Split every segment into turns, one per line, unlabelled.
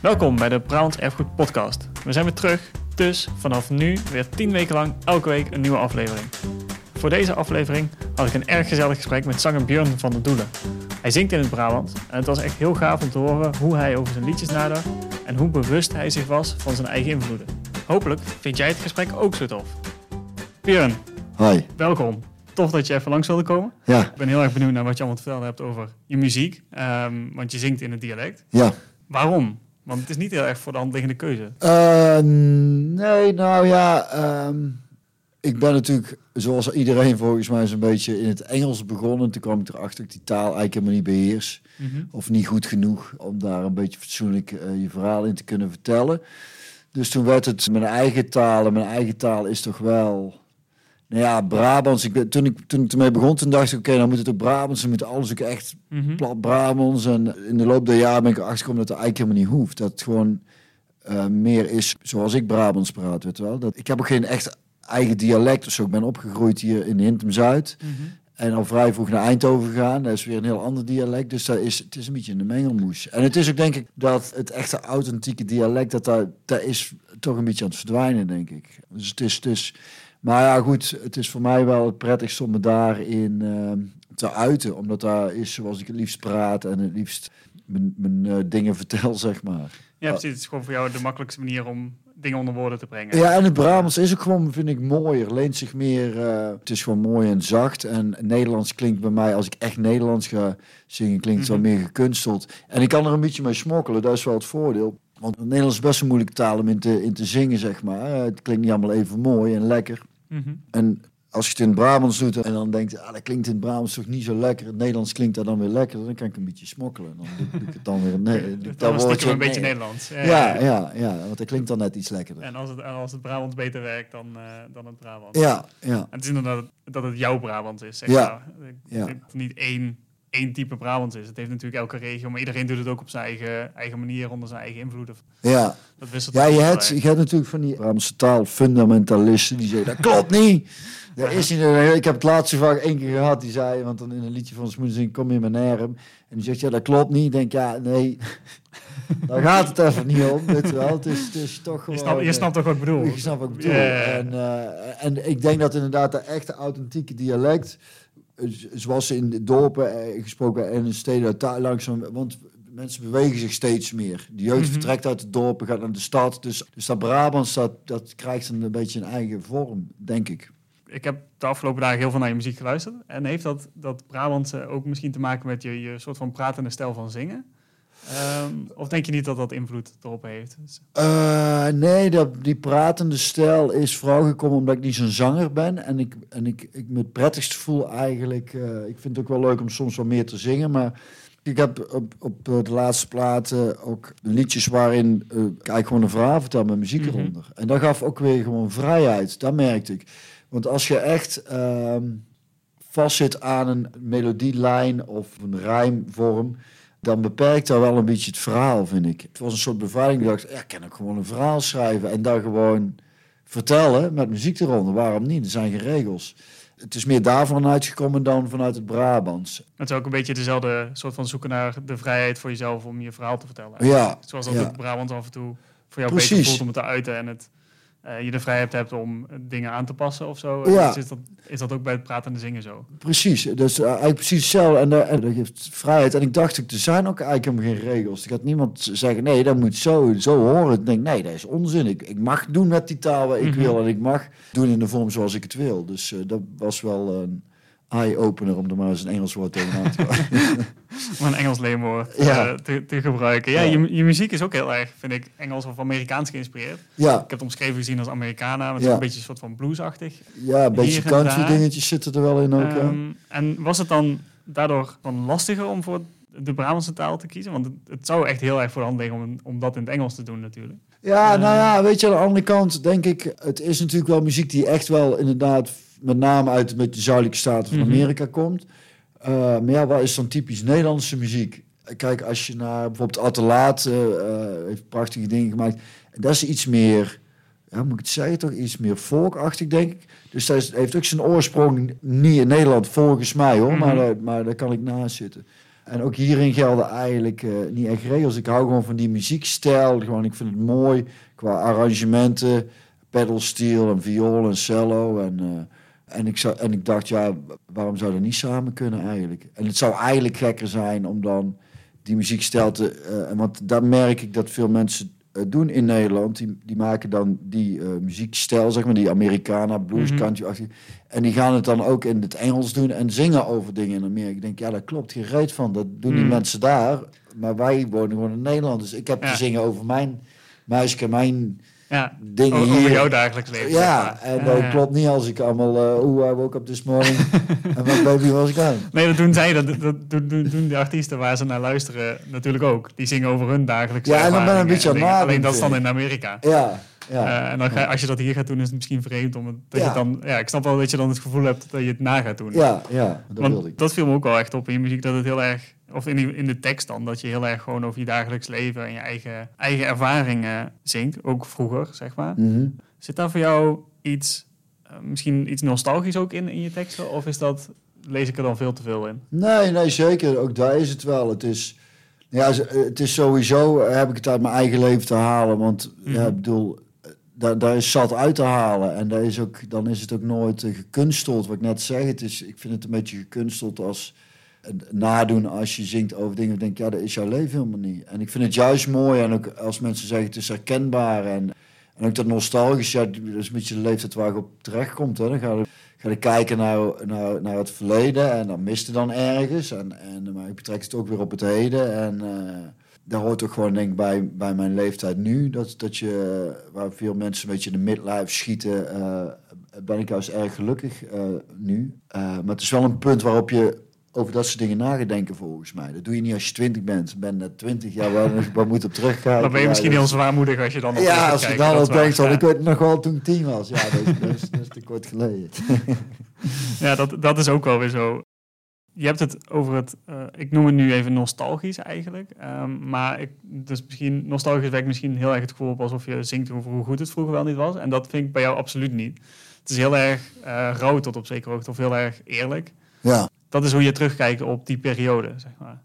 Welkom bij de Brabants Erfgoed Podcast. We zijn weer terug, dus vanaf nu weer 10 weken lang elke week een nieuwe aflevering. Voor deze aflevering had ik een erg gezellig gesprek met zanger Björn van der Doelen. Hij zingt in het Brabant en het was echt heel gaaf om te horen hoe hij over zijn liedjes nadacht en hoe bewust hij zich was van zijn eigen invloeden. Hopelijk vind jij het gesprek ook zo tof. Björn,
Hi.
welkom. Tof dat je even langs wilde komen.
Ja,
Ik ben heel erg benieuwd naar wat je allemaal te vertellen hebt over je muziek, ehm, want je zingt in het dialect.
ja.
Waarom? Want het is niet heel erg voor de hand liggende keuze.
Eh, nee, nou ja. ehm, ik ben natuurlijk, zoals iedereen volgens mij, zo'n beetje in het Engels begonnen. Toen kwam ik erachter dat ik die taal eigenlijk helemaal niet beheers. Of niet goed genoeg om daar een beetje fatsoenlijk eh, je verhaal in te kunnen vertellen. Dus toen werd het mijn eigen taal. En mijn eigen taal is toch wel... Nou ja, Brabants. Ik toen, ik, toen ik ermee begon, toen dacht ik... Oké, dan moet het ook Brabants. Dan moet alles ook echt
Mhm.
plat Brabants. En in de loop der jaren ben ik erachter gekomen dat het eigenlijk helemaal niet hoeft. Dat het gewoon eh, meer is zoals ik Brabants praat, weet je wel. Dat, ik heb ook geen echt eigen dialect of zo. Ik ben opgegroeid hier in Hintem-Zuid.
Mhm.
En al vrij vroeg naar Eindhoven gegaan. Dat is weer een heel ander dialect. Dus dat is, het is een beetje een mengelmoes. En het is ook denk ik dat het echte authentieke dialect... dat, dat, dat is toch een beetje aan het verdwijnen, denk ik. Dus het is... Het is maar ja, goed, het is voor mij wel het prettigst om me daarin ehm, te uiten. Omdat daar is zoals ik het liefst praat en het liefst mijn, mijn eh, dingen vertel, zeg maar.
Ja, precies. Het is gewoon voor jou de makkelijkste manier om dingen onder woorden te brengen.
Ja, en het Brabants is ook gewoon, vind ik, mooier. Leent zich meer... eh, het is gewoon mooi en zacht. En Nederlands klinkt bij mij, als ik echt Nederlands ga zingen, klinkt het
Mhm.
wel meer gekunsteld. En ik kan er een beetje mee smokkelen, dat is wel het voordeel. Want het Nederlands is best een moeilijke taal om in te, in te zingen, zeg maar. Eh, Het klinkt niet allemaal even mooi en lekker.
Mhm.
En als je het in het Brabants doet en dan denkt, ah, dat klinkt in het Brabants toch niet zo lekker. Het Nederlands klinkt dat dan weer lekker. Dan kan ik een beetje smokkelen. Dan doe, doe ik het dan weer. Nee, doe
Dan een beetje
nee.
Nederlands.
Ja, ja, ja, want dat klinkt dan net iets lekkerder.
En als het, als het Brabant beter werkt dan, eh, dan het Brabant.
Ja, ja,
En het is inderdaad dat het jouw Brabant is. Zeg
Ja.
maar. Ik-
Ja.
Niet één, één type Brabant is. Het heeft natuurlijk elke regio, maar iedereen doet het ook op zijn eigen, eigen manier, onder zijn eigen invloeden.
ja.
Dat wisselt
Ja, je hebt, je hebt natuurlijk van die Brabantse taal fundamentalisten die zeggen, dat klopt niet. Dat is niet. Ik heb het laatste vaak één keer gehad, die zei, want dan in een liedje van Smoes zingen, kom je naar hem. En die zegt, ja, dat klopt niet. Ik denk, ja, nee, daar gaat het even niet om, weet je wel. Het is, het is toch
Je
gewoon...
snapt, je
eh,
snapt toch wat ik bedoel?
Je snapt wat ik bedoel. En, eh, en ik denk dat inderdaad de echte authentieke dialect, zoals in de dorpen eh, gesproken en in steden daar langzaam, want mensen bewegen zich steeds meer. De jeugd
Mhm.
vertrekt uit de dorpen, gaat naar de stad. Dus, dus dat Brabants, dat, dat krijgt een, beetje een eigen vorm, denk ik.
ik heb de afgelopen dagen heel veel naar je muziek geluisterd. En heeft dat, dat Brabantse ook misschien te maken met je, je soort van pratende stijl van zingen? Ehm, of denk je niet dat dat invloed erop heeft?
Eh, nee, dat, die pratende stijl is vooral gekomen omdat ik niet zo'n zanger ben. En ik, en ik, ik me het prettigst voel eigenlijk. eh, ik vind het ook wel leuk om soms wat meer te zingen. Maar ik heb op, op eh, de laatste platen ook liedjes waarin ik eigenlijk gewoon een verhaal vertel met muziek
Mhm.
eronder. En dat gaf ook weer gewoon vrijheid. Dat merkte ik. Want als je echt ehm vastzit aan een melodielijn of een rijmvorm dan beperkt dat wel een beetje het verhaal, vind ik. Het was een soort bevrijding. Ik dacht, ja, ik kan ook gewoon een verhaal schrijven en daar gewoon vertellen met muziek eronder. Waarom niet? Er zijn geen regels. Het is meer daarvan uitgekomen dan vanuit het Brabants.
Het is ook een beetje dezelfde soort van zoeken naar de vrijheid voor jezelf om je verhaal te vertellen.
Ja,
Zoals dat
ja.
ook Brabant af en toe voor jou
Precies.
beter voelt om het te uiten en het, eh, je de vrijheid hebt om dingen aan te passen of zo.
Ja.
Dus is, dat, is dat ook bij het praten en zingen zo?
precies. Dus uh, eigenlijk precies hetzelfde. En, dat- en dat geeft vrijheid. En ik dacht, er zijn ook eigenlijk helemaal geen regels. Er gaat niemand zeggen, nee, dat moet zo, zo horen. Ik denk, nee, dat is onzin. Ik, ik mag doen met die taal wat ik
Mhm.
wil. En ik mag doen in de vorm zoals ik het wil. Dus dat was wel een eye-opener om er maar eens een Engels woord tegenaan te gaan.
Om een Engels leenwoord
Ja.
eh, te, te gebruiken. Ja,
Ja.
Je, je muziek is ook heel erg, vind ik, Engels of Amerikaans geïnspireerd.
ja,
Ik heb het omschreven gezien als Americana, maar het is
Ja.
een beetje een soort van bluesachtig.
ja, een beetje country dingetjes zitten er wel in ook. ja.
Ehm, en was het dan daardoor dan lastiger om voor de Brabantse taal te kiezen? Want het, het zou echt heel erg voor de hand liggen om, om dat in het Engels te doen natuurlijk.
Ja, nou ja, weet je, aan de andere kant denk ik, het is natuurlijk wel muziek die echt wel inderdaad met name uit beetje de zuidelijke staten van
Mhm.
Amerika komt. Eh, maar ja, wat is dan typisch Nederlandse muziek? Kijk, als je naar bijvoorbeeld Atelaat eh, eh, heeft prachtige dingen gemaakt. En dat is iets meer, ja, moet ik het zeggen, toch iets meer folkachtig, denk ik. Dus dat heeft ook zijn oorsprong niet in Nederland, volgens mij hoor,
Mhm.
maar, daar- maar daar kan ik naast zitten. En ook hierin gelden eigenlijk uh, niet echt regels. Ik hou gewoon van die muziekstijl. Gewoon, ik vind het mooi qua arrangementen, pedalsteel en viool en cello. En, uh, en, ik zou, en ik dacht, ja, waarom zou dat niet samen kunnen eigenlijk? En het zou eigenlijk gekker zijn om dan die muziekstijl te... Uh, want daar merk ik dat veel mensen eh, doen in Nederland. Die, die maken dan die uh, muziekstijl, zeg maar, die Americana, blues, mm country En die gaan het dan ook in het Engels doen en zingen over dingen in Amerika. Ik denk, ja, dat klopt geen reet van. Dat doen die mhm. mensen daar. Maar wij wonen gewoon in Nederland. Dus ik heb te zingen over mijn muisje, mijn
ja, dingen over hier. jouw dagelijks leven.
Ja, en dat klopt niet als ik allemaal, uh, hoe I woke up this morning en wat baby was ik aan.
Nee, dat doen zij, dat, dat doen, doen de artiesten waar ze naar luisteren natuurlijk ook. Die zingen over hun dagelijks
Ja, en dan ben een beetje aan
Alleen dat is dan in Amerika.
Ja, ja.
Uh, en dan ga, als je dat hier gaat doen, is het misschien vreemd. Om dat ja. je dan, ja, ik snap wel dat je dan het gevoel hebt dat je het na gaat doen.
Ja, ja dat
Want
wilde ik.
Dat viel me ook wel echt op in je muziek, dat het heel erg of in, in de tekst dan, dat je heel erg gewoon over je dagelijks leven en je eigen, eigen ervaringen zingt, ook vroeger, zeg maar.
Mhm.
Zit daar voor jou iets, uh, misschien iets nostalgisch ook in, in je teksten, of is dat, lees ik er dan veel te veel in?
Nee, nee, zeker. Ook daar is het wel. Het is, ja, het is sowieso, heb ik het uit mijn eigen leven te halen, want ja, mhm. ik bedoel, daar, daar is zat uit te halen. En daar is ook, dan is het ook nooit gekunsteld. Wat ik net zeg, het is, ik vind het een beetje gekunsteld als nadoen als je zingt over dingen. denk ja, dat is jouw leven helemaal niet. En ik vind het juist mooi. En ook als mensen zeggen het is herkenbaar. En, en ook dat nostalgisch. Ja, dat is een beetje de leeftijd waar je op terecht komt. Hè. Dan ga je, kijken naar, naar, naar het verleden. En dan mist je dan ergens. En, en, maar ik betrek het ook weer op het heden. En uh, daar hoort ook gewoon denk ik bij, bij mijn leeftijd nu. Dat, dat je, waar veel mensen een beetje in de midlife schieten. Uh, ben ik juist erg gelukkig uh, nu. maar het is wel een punt waarop je over dat soort dingen nagedenken volgens mij. Dat doe je niet als je twintig bent. Ben net twintig jaar, waar, waar moet op terugkijken?
Dan ben je misschien heel zwaarmoedig als je dan
Ja, als je dan al denkt, ik weet nog wel toen ik tien was. Ja, dat is, dat is, dat is te kort geleden.
ja, dat, dat is ook wel weer zo. Je hebt het over het, uh, ik noem het nu even nostalgisch eigenlijk. Um, maar ik, dus misschien, nostalgisch werkt misschien heel erg het gevoel op alsof je zingt over hoe goed het vroeger wel niet was. En dat vind ik bij jou absoluut niet. Het is heel erg uh, rauw tot op zekere hoogte of heel erg eerlijk.
Ja
dat is hoe je terugkijkt op die periode, zeg maar.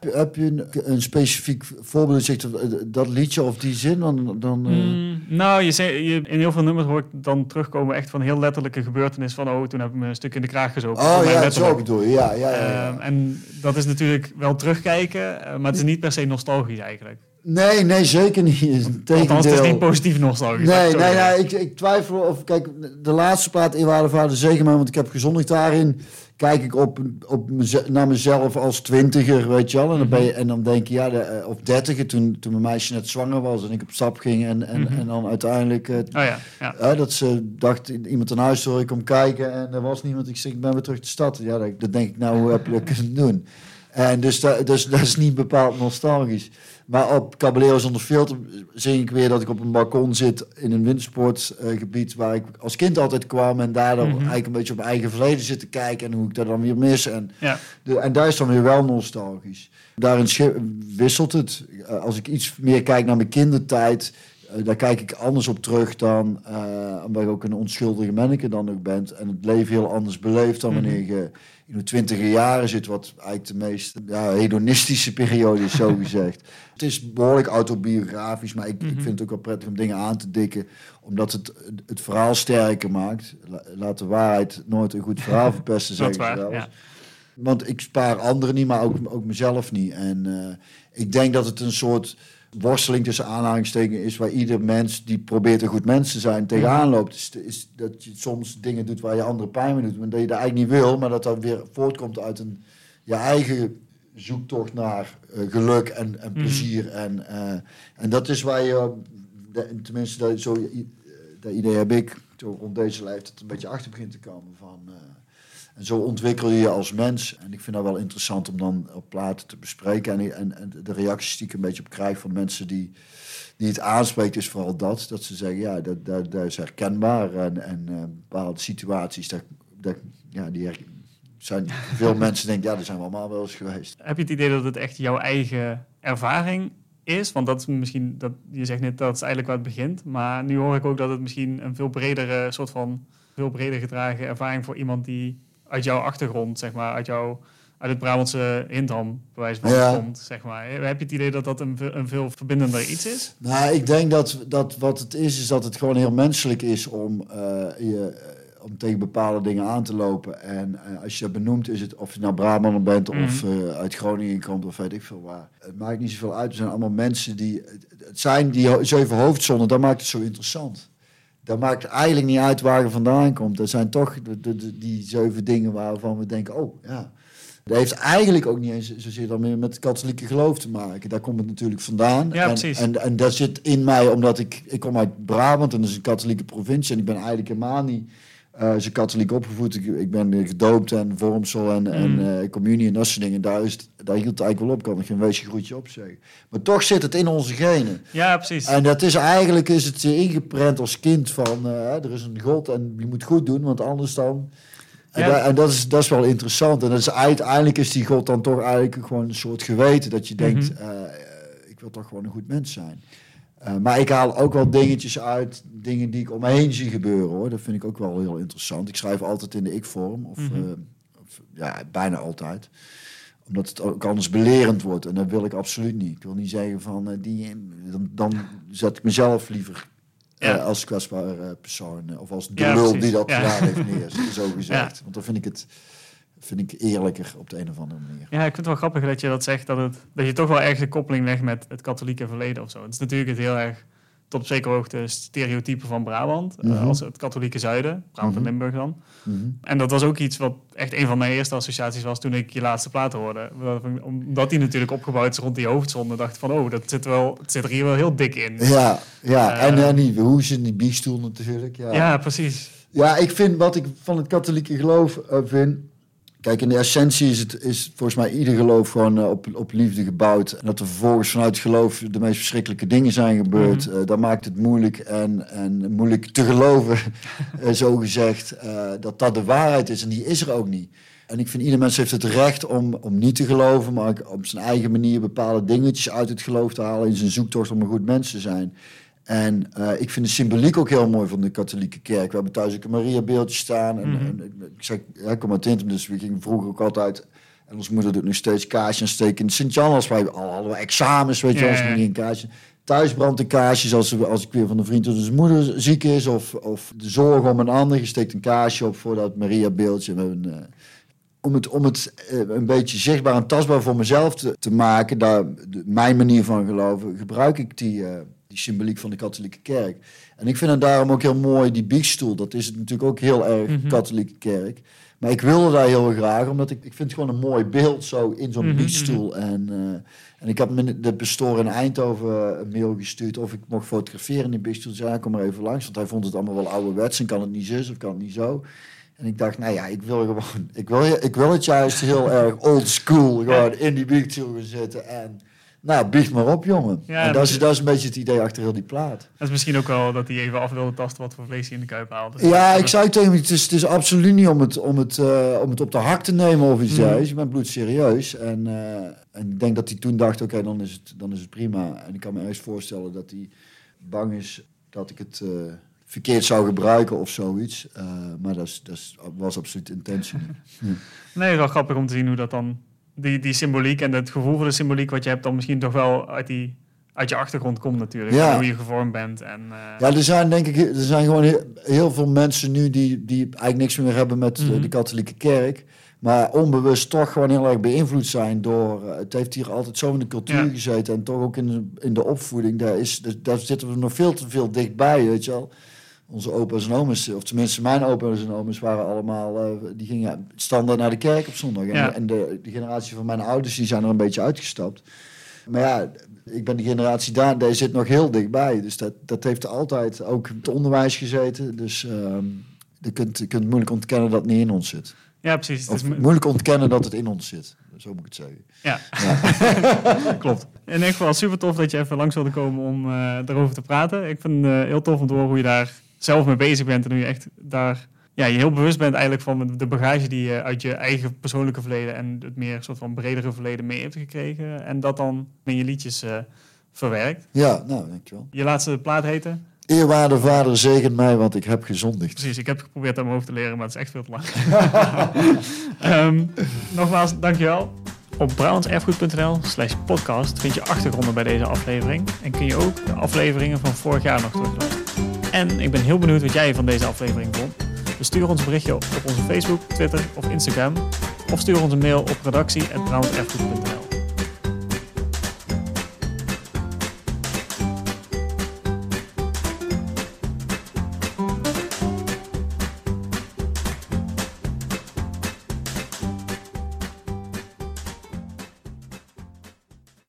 Heb je een, een specifiek voorbeeld zegt dat liedje of die zin? Dan, dan, uh...
mm, nou, je, je, in heel veel nummers hoort dan terugkomen echt van heel letterlijke gebeurtenis van oh, toen heb ik me een stuk in de kraag gezogen.
Oh ja, zo bedoel je. Ja, ja, ja, ja.
Uh, en dat is natuurlijk wel terugkijken, uh, maar het is niet per se nostalgisch eigenlijk.
Nee, nee, zeker niet.
Althans, het is niet positief nostalgisch.
Nee, nee, nee ik, ik twijfel of... Kijk, de laatste plaat Eerwaarde Vader Zegen want ik heb gezondigd daarin kijk ik op, op naar mezelf als twintiger, weet je wel. En dan, ben je, en dan denk je, ja, de, eh, of dertiger, toen, toen mijn meisje net zwanger was en ik op stap ging. En, en, mhm. en dan uiteindelijk, uh, oh
ja, ja.
Uh, dat ze dacht, iemand een huis door, ik kom kijken en er was niemand. Ik zeg, ik ben weer terug de stad. Ja, dat, dat denk ik, nou, hoe heb je dat kunnen doen? En dus, dat, dus dat is niet bepaald nostalgisch. Maar op Caballero zonder filter zing ik weer dat ik op een balkon zit in een wintersportgebied waar ik als kind altijd kwam en daardoor mm eigenlijk een beetje op mijn eigen verleden zit te kijken en hoe ik dat dan weer mis. En,
ja.
de, en daar is dan weer wel nostalgisch. Daarin wisselt het. Als ik iets meer kijk naar mijn kindertijd, daar kijk ik anders op terug dan uh, omdat ik ook een onschuldige manneke dan ook bent en het leven heel anders beleeft dan mhm. wanneer je in de twintiger jaren zit, wat eigenlijk de meest ja, hedonistische periode is, zo gezegd. het is behoorlijk autobiografisch, maar ik, ik mhm. vind het ook wel prettig om dingen aan te dikken, omdat het het verhaal sterker maakt. laat de waarheid nooit een goed verhaal verpesten, zeg ik Ja. Want ik spaar anderen niet, maar ook, ook mezelf niet. En uh, ik denk dat het een soort worsteling tussen aanhalingstekens is waar ieder mens die probeert een goed mens te zijn tegenaan loopt. Is, is dat je soms dingen doet waar je andere pijn mee doet, maar dat je dat eigenlijk niet wil, maar dat dat weer voortkomt uit een je eigen zoektocht naar uh, geluk en, en mhm. plezier. En, uh, en dat is waar je, tenminste, dat, zo, dat idee heb ik rond deze leeftijd een beetje achter begint te komen van. Uh, en zo ontwikkel je je als mens. En ik vind dat wel interessant om dan op platen te bespreken. En, en, en de reacties die ik een beetje op krijg van mensen die, die het aanspreekt, is vooral dat. Dat ze zeggen, ja, dat, dat, dat is herkenbaar. En, en uh, bepaalde situaties, dat, dat, ja, die zijn veel mensen denken, ja, dat zijn we allemaal wel eens geweest.
Heb je het idee dat het echt jouw eigen ervaring is? Want dat is misschien, dat, je zegt net dat is eigenlijk waar het begint. Maar nu hoor ik ook dat het misschien een veel bredere soort van veel breder gedragen ervaring voor iemand die uit jouw achtergrond, zeg maar, uit jouw uit het Brabantse Hindham, bij wijze van
Ja.
komt, zeg maar. Heb je het idee dat dat een, een veel verbindender iets is?
Nou, ik denk dat, dat wat het is, is dat het gewoon heel menselijk is om, eh, je, eh, om tegen bepaalde dingen aan te lopen. En eh, als je dat benoemt, is het of je nou Brabander bent of
Mhm.
eh, uit Groningen komt of weet ik veel waar. Het maakt niet zoveel uit. Er zijn allemaal mensen die. Het zijn die zeven hoofdzonnen, dat maakt het zo interessant. Dat maakt eigenlijk niet uit waar je vandaan komt. Dat zijn toch de, de- de- die zeven dingen waarvan we denken, oh ja. Dat heeft eigenlijk ook niet eens zozeer dan meer met het katholieke geloof te maken. Daar komt het natuurlijk vandaan.
Ja,
en,
precies.
En, en dat zit in mij omdat ik, ik kom uit Brabant en dat is een katholieke provincie. En ik ben eigenlijk helemaal niet eh zo katholiek opgevoed. Ik, ik ben gedoopt en vormsel en, en
Mm.
eh, communie en dat soort dingen. Daar, is het, daar hield het eigenlijk wel op. Kan ik geen weesje groetje op zeggen. Maar toch zit het in onze genen.
Ja, precies.
En dat is eigenlijk is het je ingeprent als kind van eh, er is een God en je moet goed doen, want anders dan. En,
Ja.
da- en dat, is, dat is wel interessant. En dat is, uiteindelijk is die God dan toch eigenlijk gewoon een soort geweten dat je denkt,
Mhm.
eh, eh, ik wil toch gewoon een goed mens zijn. Eh, maar ik haal ook wel dingetjes uit, dingen die ik om me heen zie gebeuren hoor. Dat vind ik ook wel heel interessant. Ik schrijf altijd in de ik-vorm, of,
Mhm.
eh, of ja, bijna altijd omdat het ook anders belerend wordt. En dat wil ik absoluut niet. Ik wil niet zeggen van, eh, die, dan, dan zet ik mezelf liever
Ja.
als kwetsbare persoon. of als de
Ja,
lul die dat
Ja.
gedaan heeft neer, zo gezegd. Want dan vind ik het vind ik eerlijker op de een of andere manier.
Ja, ik vind het wel grappig dat je dat zegt, dat, het, dat je toch wel erg de koppeling legt met het katholieke verleden of zo. Het is natuurlijk het heel erg, tot op zekere hoogte, stereotype van Brabant, eh,
Mhm.
als het katholieke zuiden, Brabant en
Mhm.
Limburg dan.
Mhm.
En dat was ook iets wat echt een van mijn eerste associaties was toen ik je laatste plaat hoorde. Omdat die natuurlijk opgebouwd is rond die hoofdzonde, dacht van, oh, dat zit, wel, het zit er hier wel heel dik in.
Ja, ja.
Eh.
en, en die hoes in die biechtstoel natuurlijk. Ja.
Ja, precies.
Ja, ik vind wat ik van het katholieke geloof eh, vind. Kijk, in de essentie is, het, is volgens mij ieder geloof gewoon eh, op, op liefde gebouwd. En dat er vervolgens vanuit geloof de meest verschrikkelijke dingen zijn gebeurd.
Mhm.
eh, dat maakt het moeilijk en, en moeilijk te geloven, eh, zo gezegd, dat dat de waarheid is. En die is er ook niet. En ik vind ieder mens heeft het recht om, om niet te geloven, maar op zijn eigen manier bepaalde dingetjes uit het geloof te halen in zijn zoektocht om een goed mens te zijn. En eh, ik vind de symboliek ook heel mooi van de katholieke kerk. We hebben thuis ook een Maria-beeldje staan. En,
Mhm.
en ik zeg, ja, ik kom uit dus we gingen vroeger ook altijd... En onze moeder doet nog steeds kaarsjes steken in Sint-Jan. Als wij al hadden we examens, weet je,
Ja,
als
ja.
we geen kaarsje. Thuis brandt de kaarsjes als, als ik weer van de vriend of zijn moeder ziek is. Of, of de zorg om een ander. Je steekt een kaarsje op voor dat Maria-beeldje. We hebben, eh, om het, om het eh, een beetje zichtbaar en tastbaar voor mezelf te, te maken, daar, de- mijn manier van geloven, gebruik ik die, die symboliek van de katholieke kerk. En ik vind het daarom ook heel mooi, die biechtstoel. Dat is het natuurlijk ook heel erg
Mhm.
katholieke kerk. Maar ik wilde daar heel graag, omdat ik, ik vind het gewoon een mooi beeld zo in zo'n
Mhm,
biechtstoel. En, eh, en ik heb me de pastoor in Eindhoven een mail gestuurd of ik mocht fotograferen in die biechtstoel. Zei, ja, kom maar even langs, want hij vond het allemaal wel ouderwets en kan het niet zus of kan het niet zo. En ik dacht, nou ja, ik wil gewoon, ik wil, ik wil het juist heel erg old school, gewoon in die biechtstoel gaan zitten en, nou, biecht maar op, jongen.
Ja,
en dat is,
dat-
is een beetje het idee achter heel die plaat.
Dat is misschien ook wel dat hij even af wilde tasten wat voor vlees hij in de kuip haalt. Dus
Ja, ik zei tegen hem, het is, het is absoluut niet om het, om, het, eh, om het op de hak te nemen of iets
Mhm.
dergelijks. Ik ben bloedserieus. En, eh, en ik denk dat hij toen dacht, oké, dan, is het, dan is het prima. En ik kan me eens voorstellen dat hij bang is dat ik het eh, verkeerd zou gebruiken of zoiets. Maar dat, is, dat was absoluut intentie.
Nee, wel grappig om te zien hoe dat dan... Die, die symboliek en het gevoel voor de symboliek wat je hebt... dan misschien toch wel uit, die, uit je achtergrond komt natuurlijk.
Ja.
Hoe je gevormd bent. En, eh,
Ja, er zijn denk ik er zijn gewoon heel, heel veel mensen nu die, die eigenlijk niks meer hebben met de-
Mhm.
de katholieke kerk. Maar onbewust toch gewoon heel erg beïnvloed zijn door. eh, Het heeft hier altijd zo in de cultuur
Ja.
gezeten. En toch ook in de, in de opvoeding. Daar, is, daar zitten we nog veel te veel dichtbij, weet je wel. Onze opa's en oma's, of tenminste mijn opa's en oma's waren allemaal, eh, die gingen standaard naar de kerk op zondag. En,
Ja.
en de, de generatie van mijn ouders, die zijn er een beetje uitgestapt. Maar ja, ik ben de generatie daar, die zit nog heel dichtbij. Dus dat, dat heeft altijd ook het onderwijs gezeten. Dus ehm, je, kunt, je kunt moeilijk ontkennen dat het niet in ons zit.
ja, precies.
Of moeilijk ontkennen dat het in ons zit. Zo moet ik het zeggen.
Ja,
Ja.
klopt. In ieder geval super tof dat je even langs wilde komen om eh daarover te praten. Ik vind het eh, heel tof om te horen hoe je daar zelf mee bezig bent. En hoe je echt daar ja, je heel bewust bent eigenlijk van de bagage die je uit je eigen persoonlijke verleden en het meer soort van bredere verleden mee hebt gekregen. En dat dan in je liedjes eh, verwerkt.
ja, nou, dankjewel.
Je laatste plaat heette?
Eerwaarde vader, zegen mij, want ik heb gezondigd.
Precies, ik heb geprobeerd aan mijn hoofd te leren, maar het is echt veel te lang. um, nogmaals, dankjewel. Op brabantserfgoed.nl slash podcast vind je achtergronden bij deze aflevering. En kun je ook de afleveringen van vorig jaar nog terugluisteren. En ik ben heel benieuwd wat jij van deze aflevering vond. Dus stuur ons een berichtje op onze Facebook, Twitter of Instagram. Of stuur ons een mail op redactie.brabantserfgoed.nl